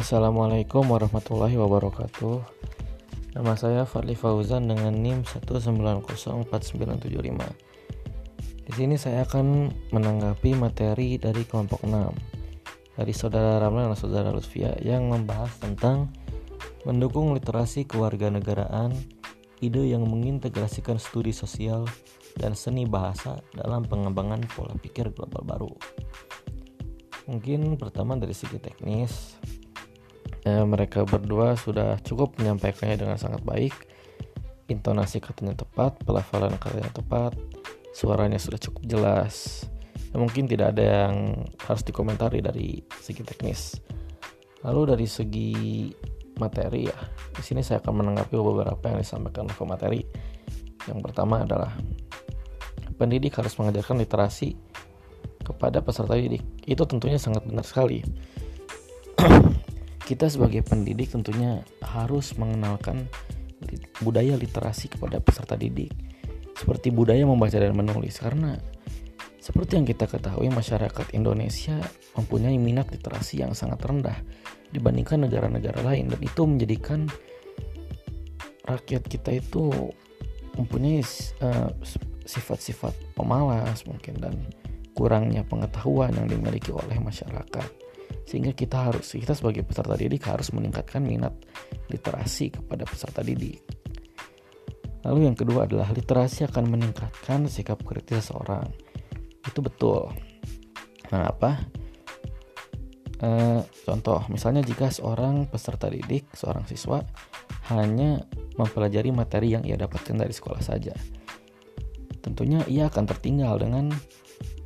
Assalamualaikum warahmatullahi wabarakatuh. Nama saya Fadli Fauzan dengan NIM 1904975 Di sini saya akan menanggapi materi dari kelompok 6 Dari saudara Ramlan dan saudara Lutfia Yang membahas tentang Mendukung literasi kewarganegaraan Ide yang mengintegrasikan studi sosial dan seni bahasa dalam pengembangan pola pikir global baru. Mungkin pertama dari segi teknis ya, mereka berdua sudah cukup menyampaikannya dengan sangat baik. Intonasi katanya tepat pelafalan katanya tepat suaranya sudah cukup jelas. Ya, mungkin tidak ada yang harus dikomentari dari segi teknis. Lalu dari segi materi ya di sini saya akan menanggapi beberapa yang disampaikan oleh materi yang pertama adalah pendidik harus mengajarkan literasi kepada peserta didik. Itu tentunya sangat benar sekali kita sebagai pendidik tentunya harus mengenalkan budaya literasi kepada peserta didik. Seperti budaya membaca dan menulis. Karena seperti yang kita ketahui masyarakat Indonesia mempunyai minat literasi yang sangat rendah dibandingkan negara-negara lain. Dan itu menjadikan rakyat kita itu mempunyai eh, sifat-sifat pemalas mungkin dan kurangnya pengetahuan yang dimiliki oleh masyarakat sehingga kita harus kita sebagai peserta didik harus meningkatkan minat literasi kepada peserta didik. Lalu yang kedua adalah literasi akan meningkatkan sikap kritis seseorang. Itu betul. Mengapa? E, contoh, misalnya jika seorang peserta didik, seorang siswa hanya mempelajari materi yang ia dapatkan dari sekolah saja, tentunya ia akan tertinggal dengan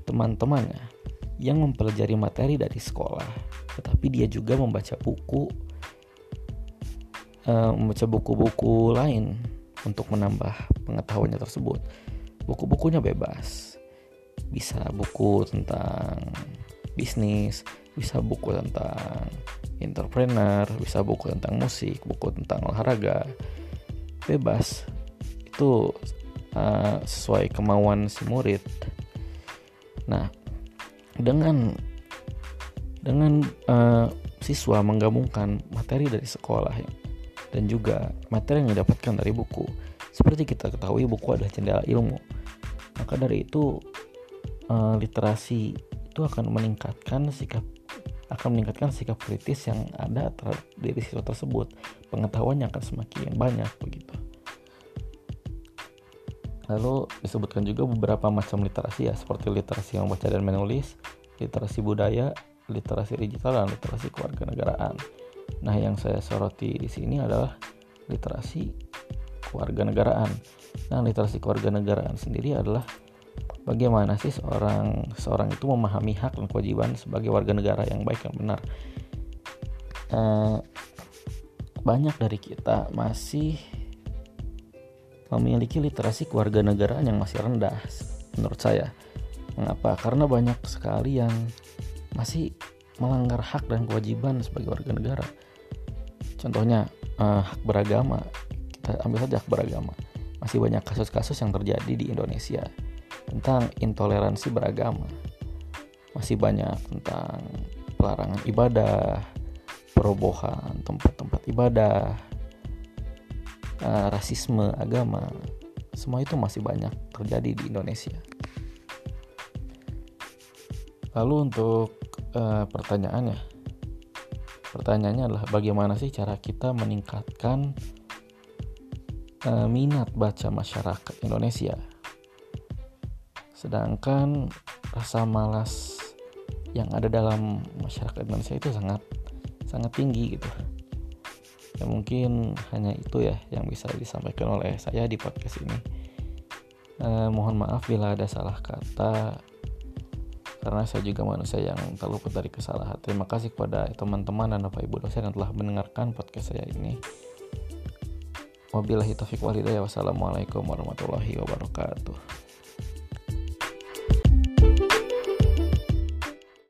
teman-temannya yang mempelajari materi dari sekolah, tetapi dia juga membaca buku, uh, membaca buku-buku lain untuk menambah pengetahuannya tersebut. Buku-bukunya bebas, bisa buku tentang bisnis, bisa buku tentang entrepreneur, bisa buku tentang musik, buku tentang olahraga, bebas. Itu uh, sesuai kemauan si murid. Nah, dengan dengan uh, siswa menggabungkan materi dari sekolah ya, dan juga materi yang didapatkan dari buku. Seperti kita ketahui buku adalah jendela ilmu. Maka dari itu uh, literasi itu akan meningkatkan sikap akan meningkatkan sikap kritis yang ada terhadap diri siswa tersebut. Pengetahuannya akan semakin banyak begitu. Lalu disebutkan juga beberapa macam literasi ya, seperti literasi membaca dan menulis, literasi budaya, literasi digital, dan literasi kewarganegaraan. Nah, yang saya soroti di sini adalah literasi kewarganegaraan. Nah, literasi kewarganegaraan sendiri adalah bagaimana sih seorang seorang itu memahami hak dan kewajiban sebagai warga negara yang baik dan benar. Eh, banyak dari kita masih memiliki literasi kewarganegaraan yang masih rendah menurut saya. Mengapa? Karena banyak sekali yang masih melanggar hak dan kewajiban sebagai warga negara. Contohnya uh, hak beragama. Kita ambil saja hak beragama. Masih banyak kasus-kasus yang terjadi di Indonesia tentang intoleransi beragama. Masih banyak tentang pelarangan ibadah, perobohan tempat-tempat ibadah, uh, rasisme agama semua itu masih banyak terjadi di Indonesia. Lalu untuk uh, pertanyaannya. Pertanyaannya adalah bagaimana sih cara kita meningkatkan uh, minat baca masyarakat Indonesia? Sedangkan rasa malas yang ada dalam masyarakat Indonesia itu sangat sangat tinggi gitu ya mungkin hanya itu ya yang bisa disampaikan oleh saya di podcast ini. Eh, mohon maaf bila ada salah kata karena saya juga manusia yang terluput dari kesalahan. Terima kasih kepada teman-teman dan bapak ibu dosen yang telah mendengarkan podcast saya ini. Wabillahi taufiq walhidayah wassalamualaikum warahmatullahi wabarakatuh